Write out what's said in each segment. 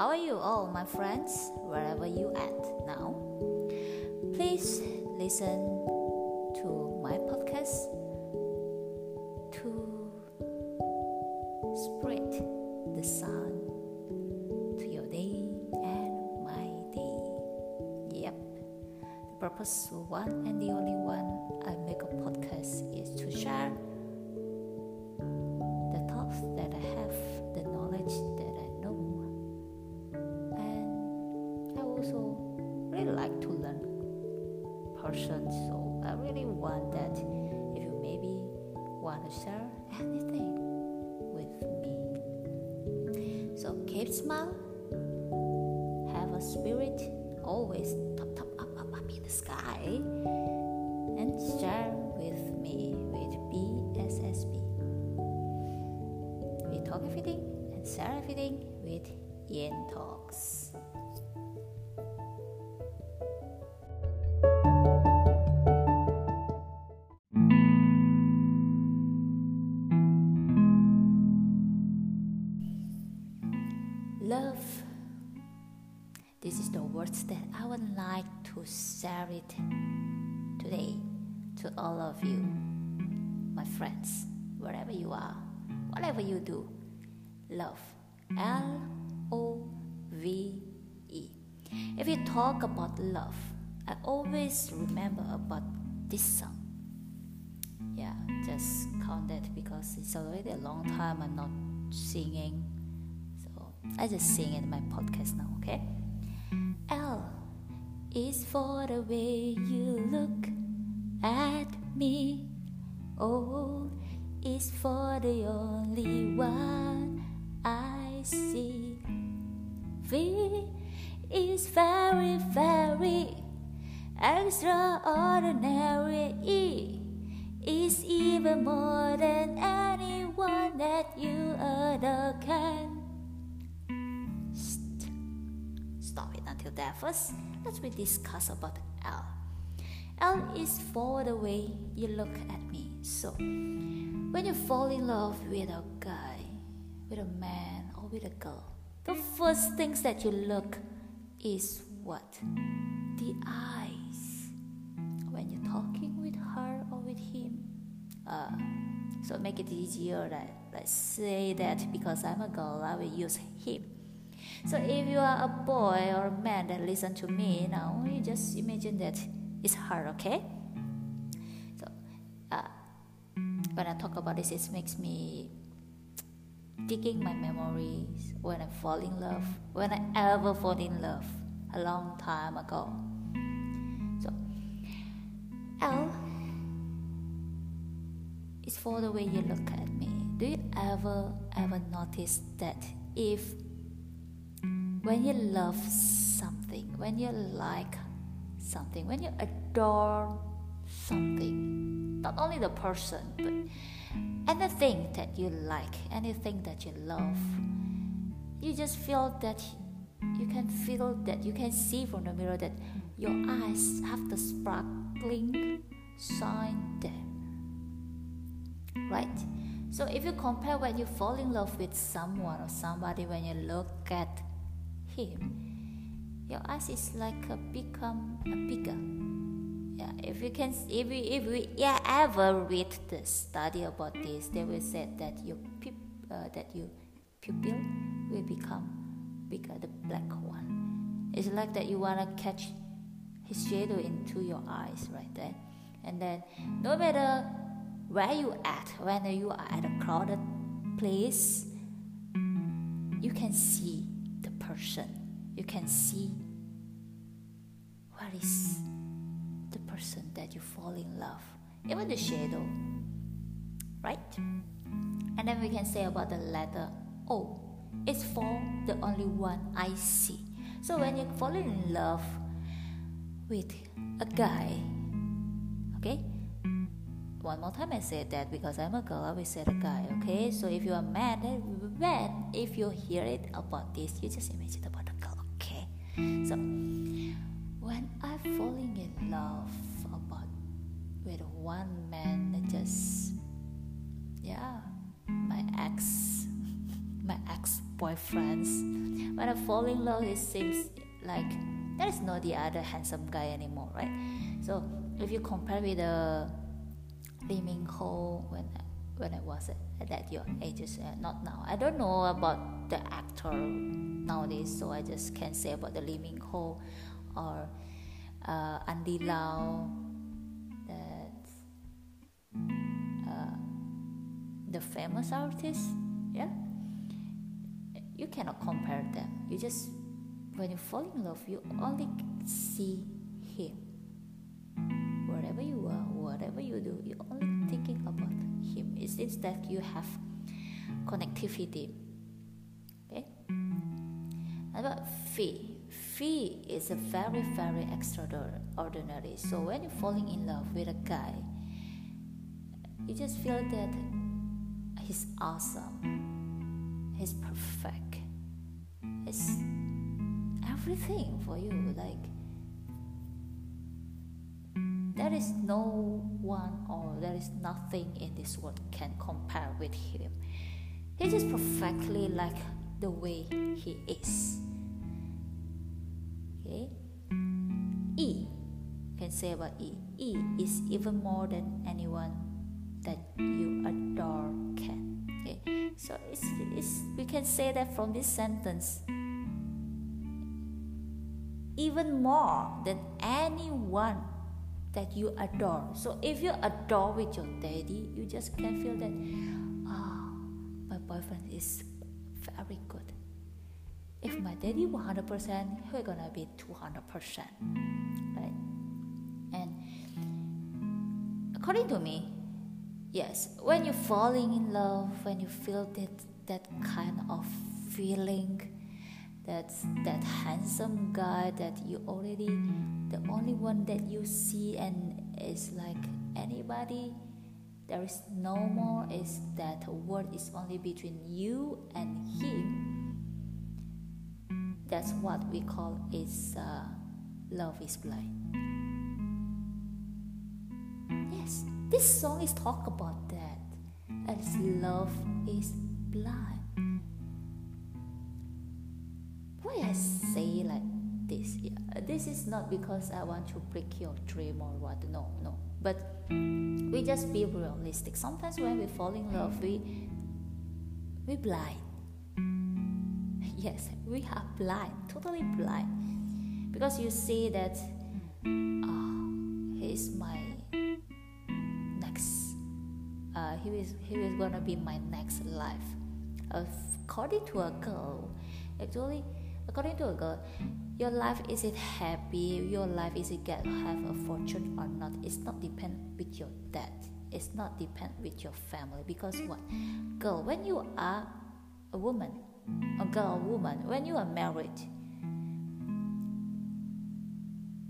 How are you all, my friends, wherever you at now? Please listen to my podcast to spread the sun to your day and my day. Yep. The purpose person so I really want that if you maybe want to share anything with me. So keep smile, have a spirit always top top up up up in the sky, and share with me with BSSB. We talk everything and share everything with Yen Talks. Share it today to all of you, my friends, wherever you are, whatever you do. Love. L O V E. If you talk about love, I always remember about this song. Yeah, just count that because it's already a long time I'm not singing. So I just sing in my podcast now, okay? Is for the way you look at me. O is for the only one I see. V is very, very extraordinary. E is even more than anyone that you other can. St- Stop it until there first. Let's we discuss about L. L is for the way you look at me. So, when you fall in love with a guy, with a man, or with a girl, the first things that you look is what? The eyes. When you're talking with her or with him. Uh, so make it easier that let's say that because I'm a girl, I will use him. So if you are a boy or a man that listen to me now, you just imagine that it's hard, okay? So uh, when I talk about this, it makes me digging my memories when I fall in love, when I ever fall in love a long time ago. So L is for the way you look at me. Do you ever ever notice that if when you love something, when you like something, when you adore something, not only the person, but anything that you like, anything that you love, you just feel that you can feel that you can see from the mirror that your eyes have the sparkling shine there. Right? So if you compare when you fall in love with someone or somebody when you look at him, your eyes is like a become a bigger. Yeah, if you can, if we if we yeah, ever read the study about this, they will say that your pip, uh, that your pupil will become bigger, the black one. It's like that you wanna catch his shadow into your eyes right there, and then no matter where you at, whether you are at a crowded place, you can see person. You can see what is the person that you fall in love, even the shadow, right? And then we can say about the letter O. Oh, it's for the only one I see. So when you fall in love with a guy, okay? one more time I said that because I'm a girl, I will said a guy, okay? So if you are mad, eh, mad if you hear it about this, you just imagine about a girl, okay? So when I'm falling in love about with one man that just yeah my ex my ex boyfriends when I fall in love it seems like there is no the other handsome guy anymore, right? So if you compare with the uh, Lee Min Ho when when I was at that your ages, uh, not now. I don't know about the actor nowadays, so I just can't say about the Lee Min Ho or uh, Andy Lau. That uh, the famous artist, yeah. You cannot compare them. You just when you fall in love, you only see him. You do, you only thinking about him. It seems that you have connectivity. Okay. About fee. Fee is a very very extraordinary. So when you're falling in love with a guy, you just feel that he's awesome. He's perfect. He's everything for you. Like there is no one or there is nothing in this world can compare with him. He is perfectly like the way he is. Okay? E can say about E. E is even more than anyone that you adore can. Okay? So it's, it's, we can say that from this sentence even more than anyone that you adore. So if you adore with your daddy, you just can feel that, oh, my boyfriend is very good. If my daddy 100%, he's gonna be 200%. Right? And according to me, yes, when you're falling in love, when you feel that, that kind of feeling, that's that handsome guy that you already the only one that you see and is like anybody there is no more is that word is only between you and him. That's what we call is uh, love is blind. Yes this song is talk about that. As love is blind why I say like this? Yeah, this is not because I want to break your dream or what. No, no. But we just be realistic. Sometimes when we fall in love, we we blind. Yes, we are blind, totally blind, because you see that oh, he's my next. Uh, he is he is gonna be my next life. According to a girl, actually According to a girl, your life is it happy, your life is it get have a fortune or not. It's not depend with your dad. It's not depend with your family because what? Girl, when you are a woman, a girl, a woman, when you are married,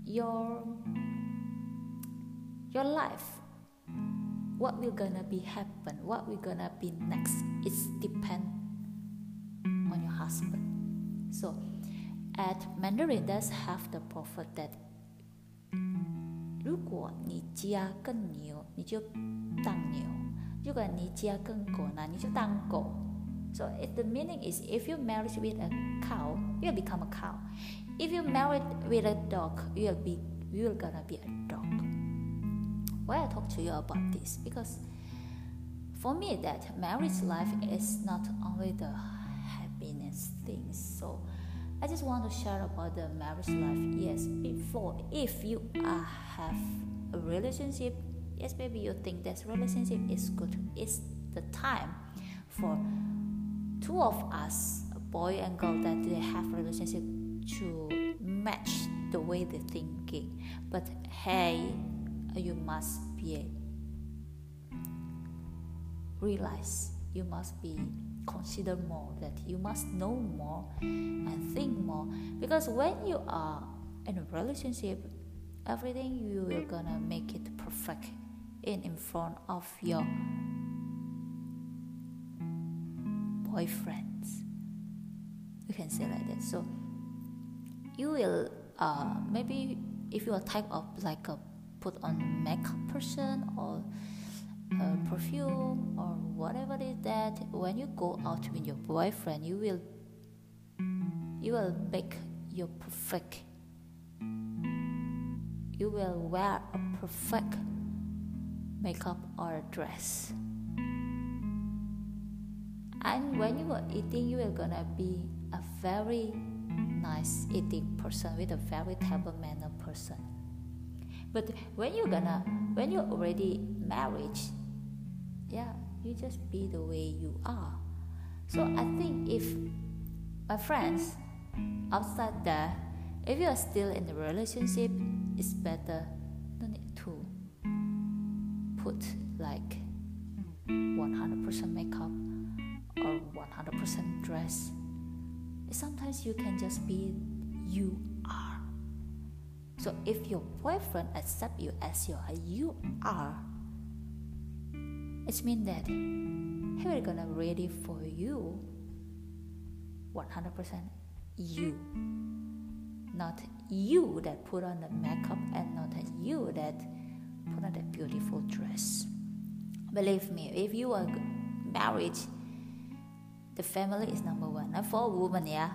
your your life what will gonna be happen what will gonna be next it's depend on your husband so at Mandarin does have the proverb that 如果你家更牛，你就当牛；如果你家更狗呢，你就当狗。So it, the meaning is if you marry with a cow, you'll become a cow. If you marry with a dog, you'll be you're gonna be a dog. Why I talk to you about this? Because for me that marriage life is not only the happiness things. So I just want to share about the marriage life. Yes, before if you uh, have a relationship, yes, maybe you think that relationship is good. It's the time for two of us, a boy and girl, that they have relationship to match the way they thinking. But hey, you must be realize you must be consider more, that you must know more and think more. Because when you are in a relationship, everything you are gonna make it perfect in in front of your boyfriends. You can say like that. So you will uh, maybe if you are type of like a put on makeup person or perfume or whatever it is that when you go out with your boyfriend you will you will make your perfect. You will wear a perfect makeup or dress. And when you are eating, you are gonna be a very nice eating person with a very table manner person. But when you're gonna, when you're already married, yeah, you just be the way you are. So I think if my friends outside there, if you are still in a relationship, it's better no need to put like 100% makeup or 100% dress. Sometimes you can just be you are. So if your boyfriend accept you as you are, you are, it means that he will gonna ready for you. 100% you. Not you that put on the makeup and not you that put on that beautiful dress. Believe me if you are married the family is number one. And for a woman yeah.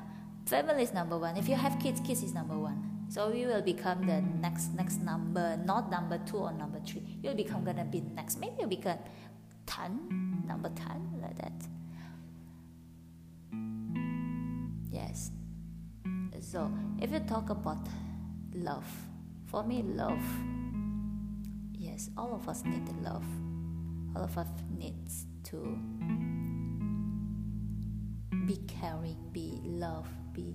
Family is number one. If you have kids kids is number one. So you will become the next next number not number two or number three. You'll become gonna be next. Maybe you'll become 10 number 10 like that. Yes. So if you talk about love for me love yes all of us need love. All of us needs to be caring be love be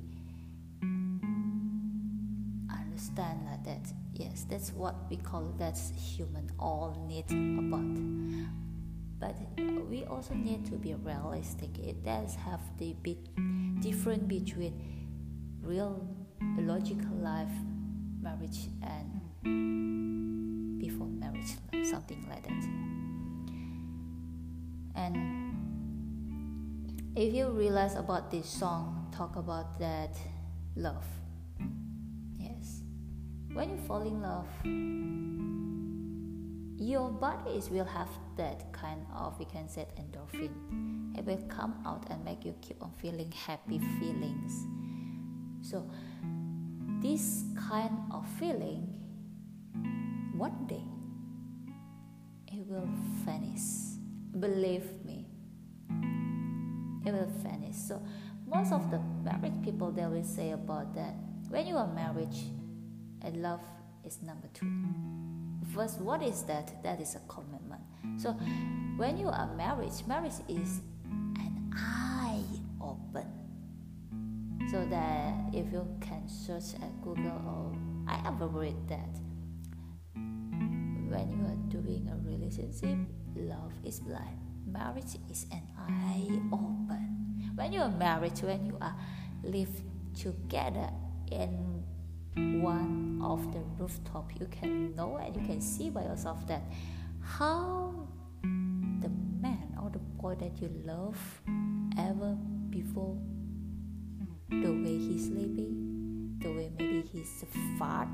understand like that. Yes that's what we call that's human all need about but we also need to be realistic. It does have the bit different between real logical life marriage and before marriage something like that. And if you realize about this song talk about that love. Yes. When you fall in love your bodies will have that kind of we can say endorphin. It will come out and make you keep on feeling happy feelings. So this kind of feeling one day it will vanish. Believe me. It will vanish. So most of the married people they will say about that. When you are married and love is number two First, what is that? That is a commitment. So, when you are married, marriage is an eye open. So that if you can search at Google or I ever read that when you are doing a relationship, love is blind. Marriage is an eye open. When you are married, when you are live together in one of the rooftop you can know and you can see by yourself that how the man or the boy that you love ever before the way he's sleeping the way maybe he's fart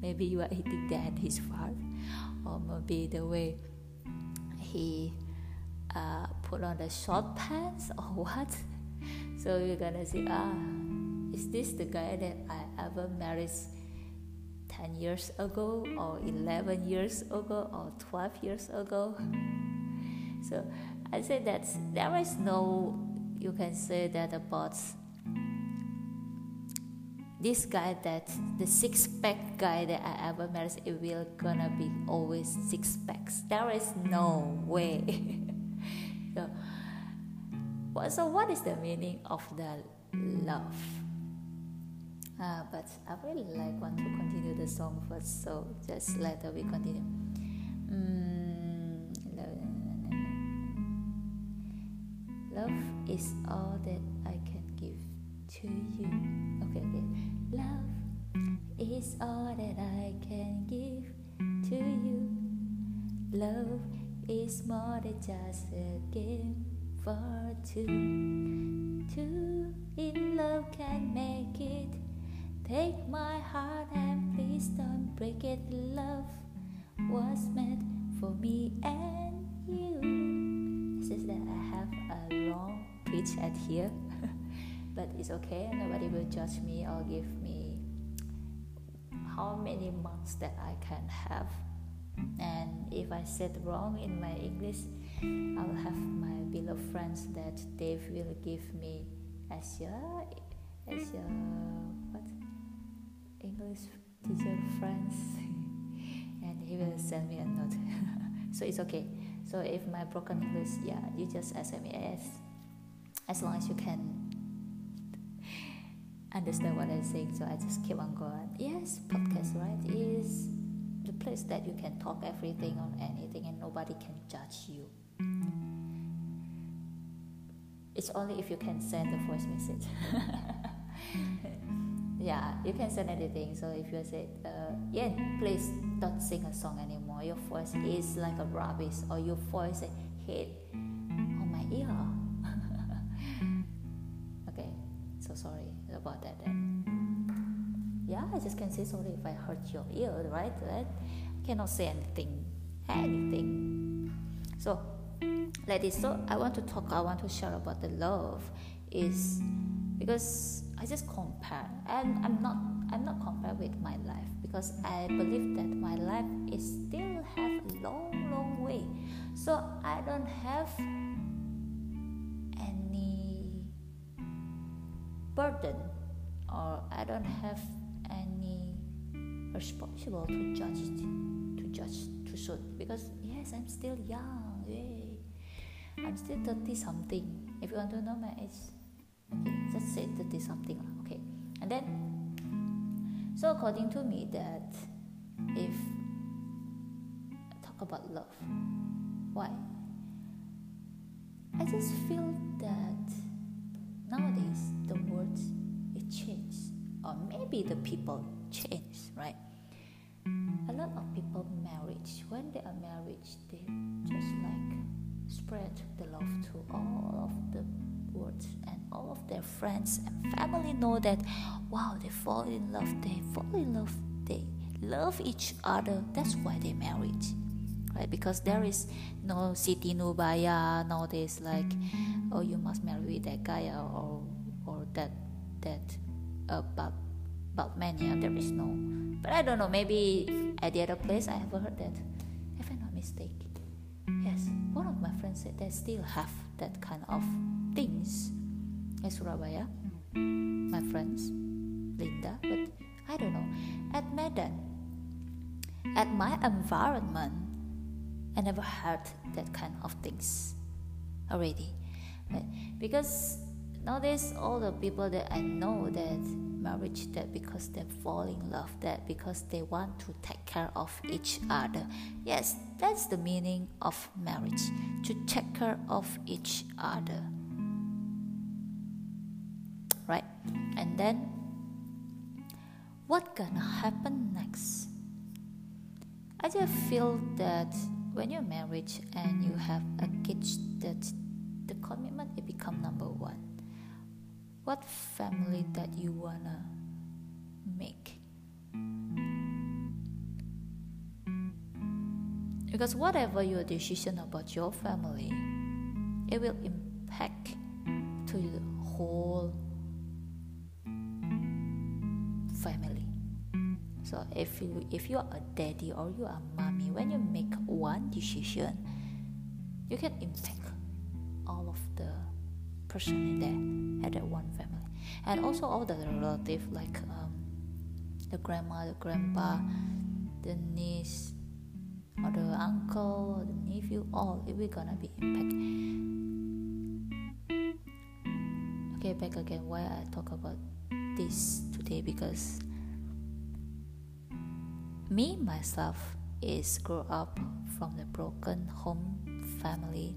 maybe you are eating that his fart or maybe the way he uh, put on the short pants or what. So you're gonna say ah is this the guy that I ever married 10 years ago or 11 years ago or 12 years ago? So I say that there is no, you can say that about this guy that the six pack guy that I ever married, it will gonna be always six packs. There is no way. so, so what is the meaning of the love? Uh, but I really like want to continue the song first, so just later we continue. Mm, love is all that I can give to you. Okay, okay. Love is all that I can give to you. Love is more than just a game for two. Two in love can make it Take my heart and please don't break it. Love was meant for me and you. It's just that I have a long pitch at here. but it's okay. Nobody will judge me or give me how many months that I can have. And if I said wrong in my English, I will have my beloved friends that they will give me as your as your what English teacher friends, and he will send me a note. so it's okay. So if my broken English, yeah, you just as as long as you can understand what I'm saying. So I just keep on going. Yes, podcast, right, is the place that you can talk everything on anything and nobody can judge you. It's only if you can send the voice message. yeah, you can send anything. So if you say, uh, yeah, please don't sing a song anymore. Your voice is like a rubbish, or your voice hit on my ear. okay, so sorry about that then. Yeah, I just can say sorry if I hurt your ear, right? I cannot say anything, anything. So, this. So I want to talk. I want to share about the love is because I just compare, and I'm not. I'm not compared with my life because I believe that my life is still have a long, long way. So I don't have any burden or I don't have any responsible to judge to judge to soon because yes I'm still young yay I'm still 30 something if you want to know my age just say 30 something okay. And then so according to me that if talk about love why? I just feel that nowadays the words it changed or maybe the people change right? A lot of people marriage when they are married they just like spread the love to all of the and all of their friends and family know that wow they fall in love they fall in love they love each other. That's why they married right? Because there is no Siti Nurbaya nowadays like oh you must marry that guy or or that that uh, but but mania there is no. But I don't know maybe at the other place I have heard that. If I'm not mistaken. Yes one of my friends said they still have that kind of things in Surabaya my friends Linda but I don't know. At Medan at my environment I never heard that kind of things already. Because nowadays all the people that I know that marriage that because they fall in love that because they want to take care of each other. Yes that's the meaning of marriage to take care of each other and then what gonna happen next? I just feel that when you're married and you have a kid that the commitment it become number one. What family that you wanna make? Because whatever your decision about your family it will impact so if you if you are a daddy or you are a mommy when you make one decision you can impact all of the person in there at that one family. And also all the relative like um, the grandma the grandpa the niece or the uncle or the nephew all it will gonna be impact. Okay back again why i talk about this today because me myself is grow up from the broken home family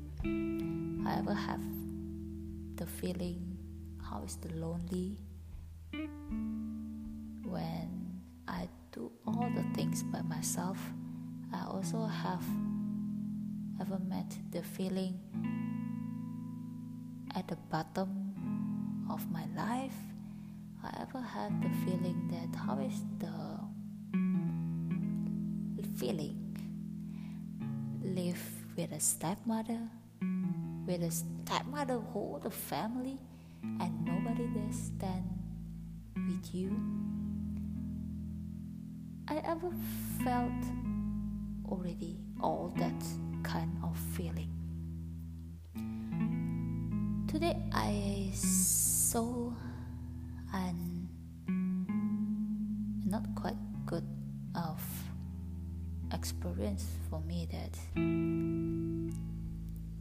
i ever have the feeling how is the lonely when I do all the things by myself. I also have ever met the feeling at the bottom of my life. I ever had the feeling that how is the feeling. Live with a stepmother with a stepmother hold the family and nobody there stand with you. I ever felt already all that kind of feeling. Today I saw and not quite for me that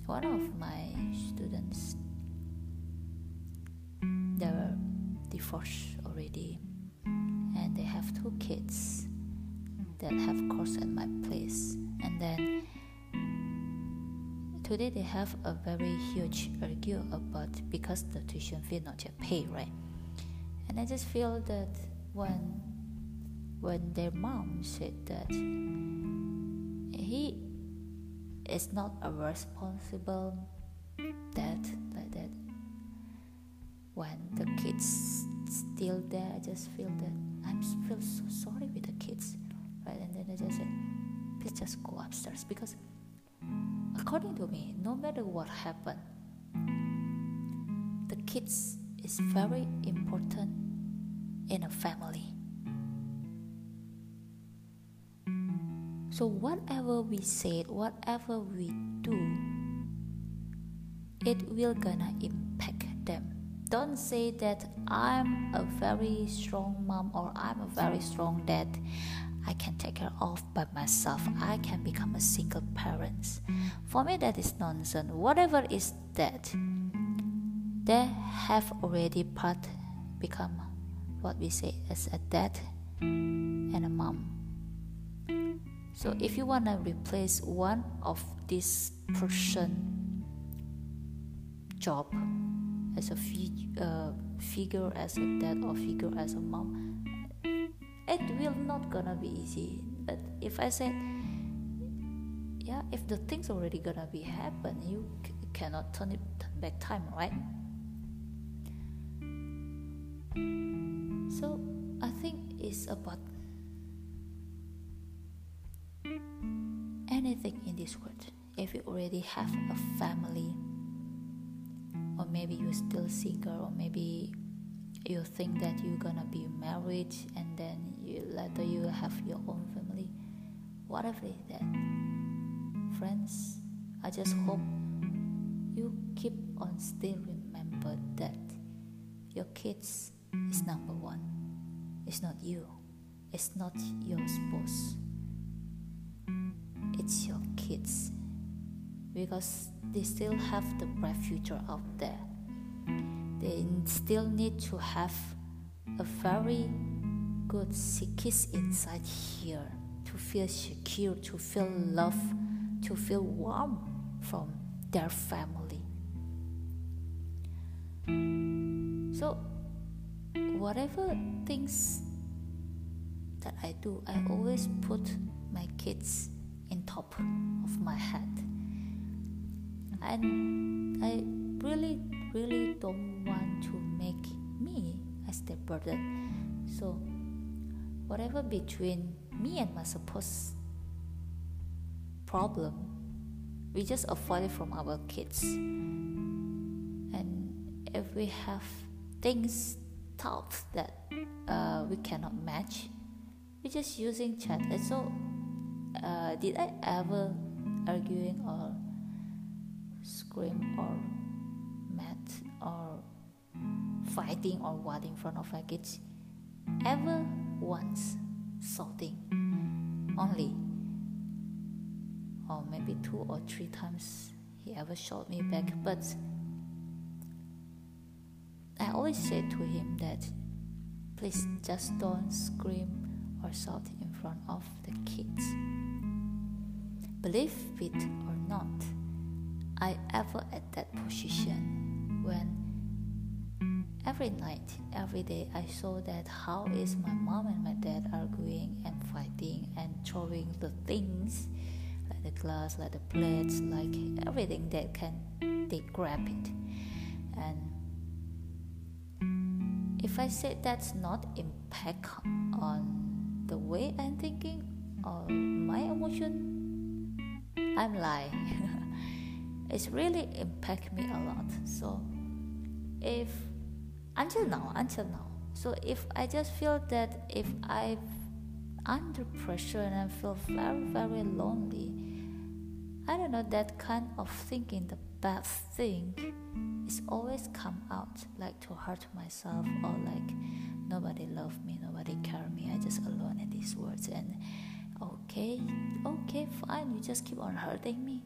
one of my students they were divorced already and they have two kids that have course at my place. And then today they have a very huge argue about because the tuition fee not yet paid right? And i just feel that when when their mom said that he is not a responsible dad like that. When the kids still there i just feel that i feel so sorry with the kids. Right and then i just said please just go upstairs because according to me no matter what happened the kids is very important in a family So, whatever we say, whatever we do, it will gonna impact them. Don't say that I'm a very strong mom or I'm a very strong dad. I can take care of by myself. I can become a single parent. For me, that is nonsense. Whatever is that, they have already part become what we say as a dad and a mom. So if you wanna replace one of this person job as a uh, figure as a dad or figure as a mom, it will not gonna be easy. But if I say, yeah, if the things already gonna be happen, you c- cannot turn it back time, right? So I think it's about anything in this world if you already have a family or maybe you're still single or maybe you think that you're gonna be married and then you later you have your own family whatever that friends i just hope you keep on still remember that your kids is number one. It's not you. It's not your spouse it's your kids because they still have the bright future out there. They still need to have a very good kids inside here to feel secure, to feel love, to feel warm from their family. So, whatever things that I do, I always put my kids in top of my head. And i really really don't want to make me as the burden so whatever between me and my supposed problem we just avoid it from our kids. And if we have things thought that uh, we cannot match we're just using chat. And so uh, did I ever arguing or scream or mad or fighting or what in front of my kids? Ever once shouting only or maybe two or three times he ever shot me back but I always say to him that please just don't scream or shout in front of the kids. Believe it or not, I ever at that position when every night, every day I saw that how is my mom and my dad arguing and fighting and throwing the things like the glass, like the plates, like everything that can they grab it. And if I say that's not impact on the way I'm thinking or my emotion I'm lying. it's really impact me a lot. So if until now, until now. So if I just feel that if I'm under pressure and I feel very, very lonely, I don't know that kind of thinking, the bad thing, is always come out like to hurt myself or like nobody love me, nobody care me. I just alone in these words and okay, okay, fine. You just keep on hurting me.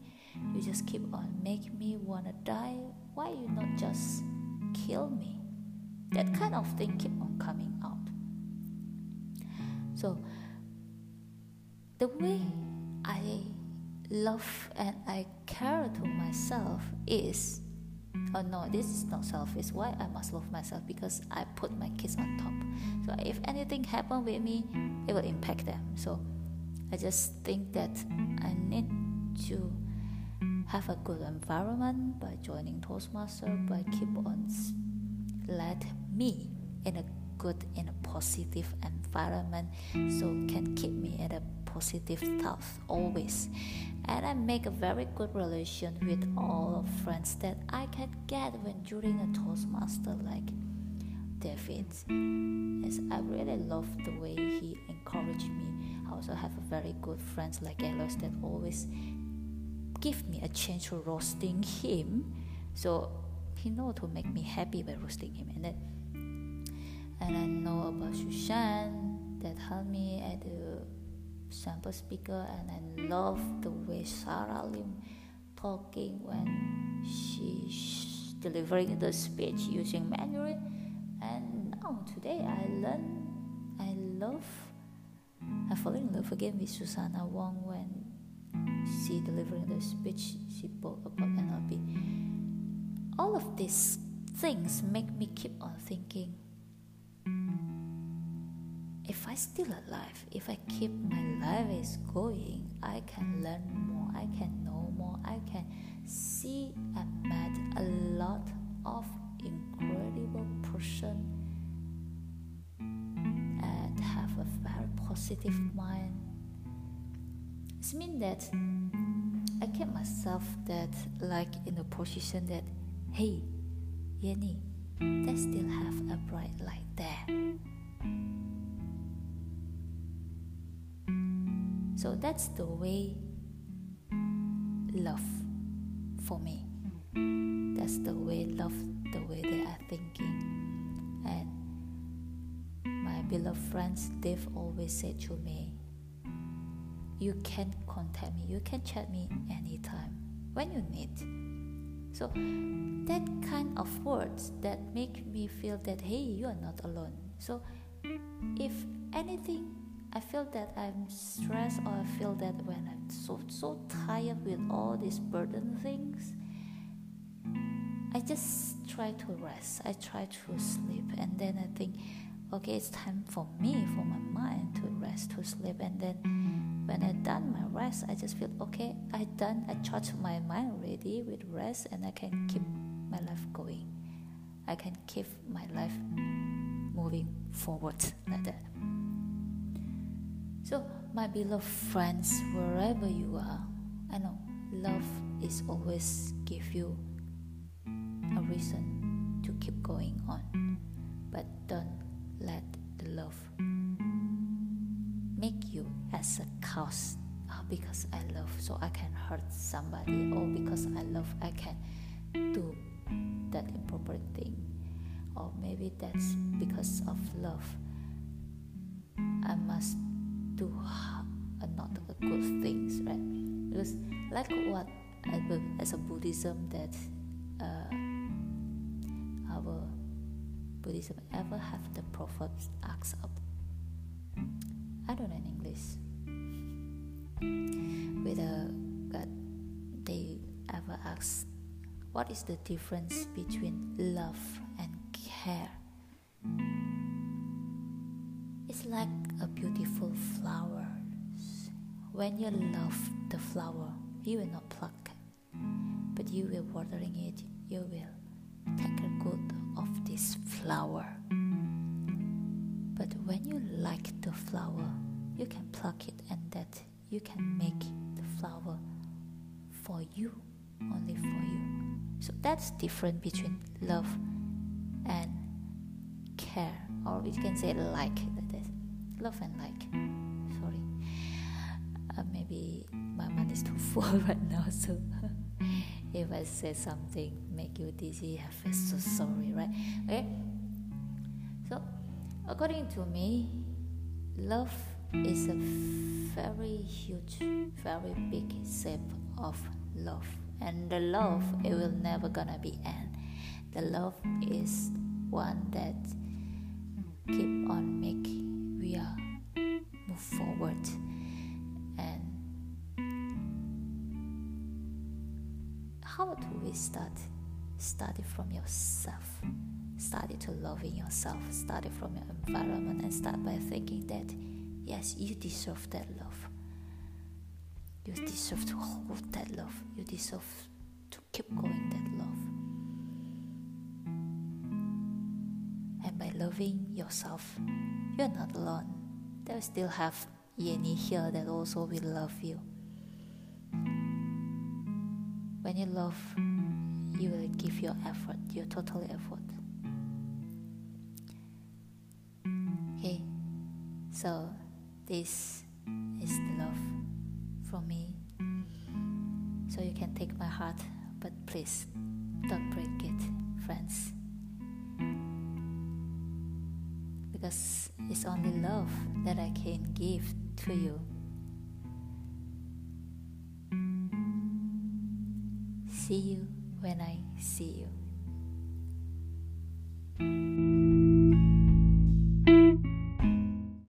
You just keep on making me wanna die. Why you not just kill me? That kind of thing keep on coming out. So the way I love and I care to myself is oh no this is not selfish why i must love myself because i put my kids on top so if anything happen with me it will impact them so i just think that i need to have a good environment by joining toastmaster by keep on let me in a good in a positive environment so can keep me in a positive thoughts always and I make a very good relation with all of friends that I can get when during a Toastmaster like David. Yes, I really love the way he encouraged me. Also have a very good friends like Elos that always give me a chance to roasting him. So he know to make me happy by roasting him. And then and I know about Shushan that helped me at the sample speaker. And I love the way Sarah Lim talking when she's delivering the speech using Mandarin. And now today I learn I love I fall in love again with Susanna Wong when she delivering the speech she spoke about NLP all of these things make me keep on thinking if I still alive, if I keep my life is going, I can learn more, I can know more, I can see and met a lot of incredible person positive mm. mind. It means that I keep myself that like in a position that hey, Yenny, they still have a bright light there. So that's the way love for me. That's the way love, the way they are thinking. And beloved friends, they've always said to me, You can contact me, you can chat me anytime when you need. So that kind of words that make me feel that hey, you are not alone. So if anything I feel that I'm stressed or I feel that when I'm so so tired with all these burden things, I just try to rest. I try to sleep and then I think, okay, it's time for me, for my mind to rest, to sleep and then when I done my rest, I just feel okay, I done I charge my mind ready with rest and I can keep my life going. I can keep my life moving forward like that. So, my beloved friends, wherever you are, I know love is always give you a reason to keep going on. Love make you as a cause. Oh, because I love, so I can hurt somebody, or because I love, I can do that improper thing, or maybe that's because of love. I must do not good things, right? Because like what as a Buddhism that uh, our Buddhism ever have the prophets ask up. I don't know in English. Whether God they ever ask what is the difference between love and care? It's like a beautiful flower. When you love the flower, you will not pluck but you will watering it. You will take a good flower. But when you like the flower, you can pluck it, and that you can make the flower for you, only for you. So that's different between love and care, or you can say like. That is love and like. Sorry, uh, maybe my mind is too full right now, so. if I say something make you dizzy, I feel so sorry, right? Okay. According to me, love is a very huge, very big step of love, and the love it will never gonna be end. The love is one that keep on making we are move forward and how do we start? Start it from yourself. Start it to loving yourself. Start it from your environment and start by thinking that yes, you deserve that love. You deserve to hold that love. You deserve to keep going that love. And by loving yourself, you're not alone. There will still have Yeni here that also will love you. When you love, you will give your effort, your total effort. So this is the love from me. So you can take my heart, but please don't break it, friends. Because it's only love that I can give to you. See you when I see you.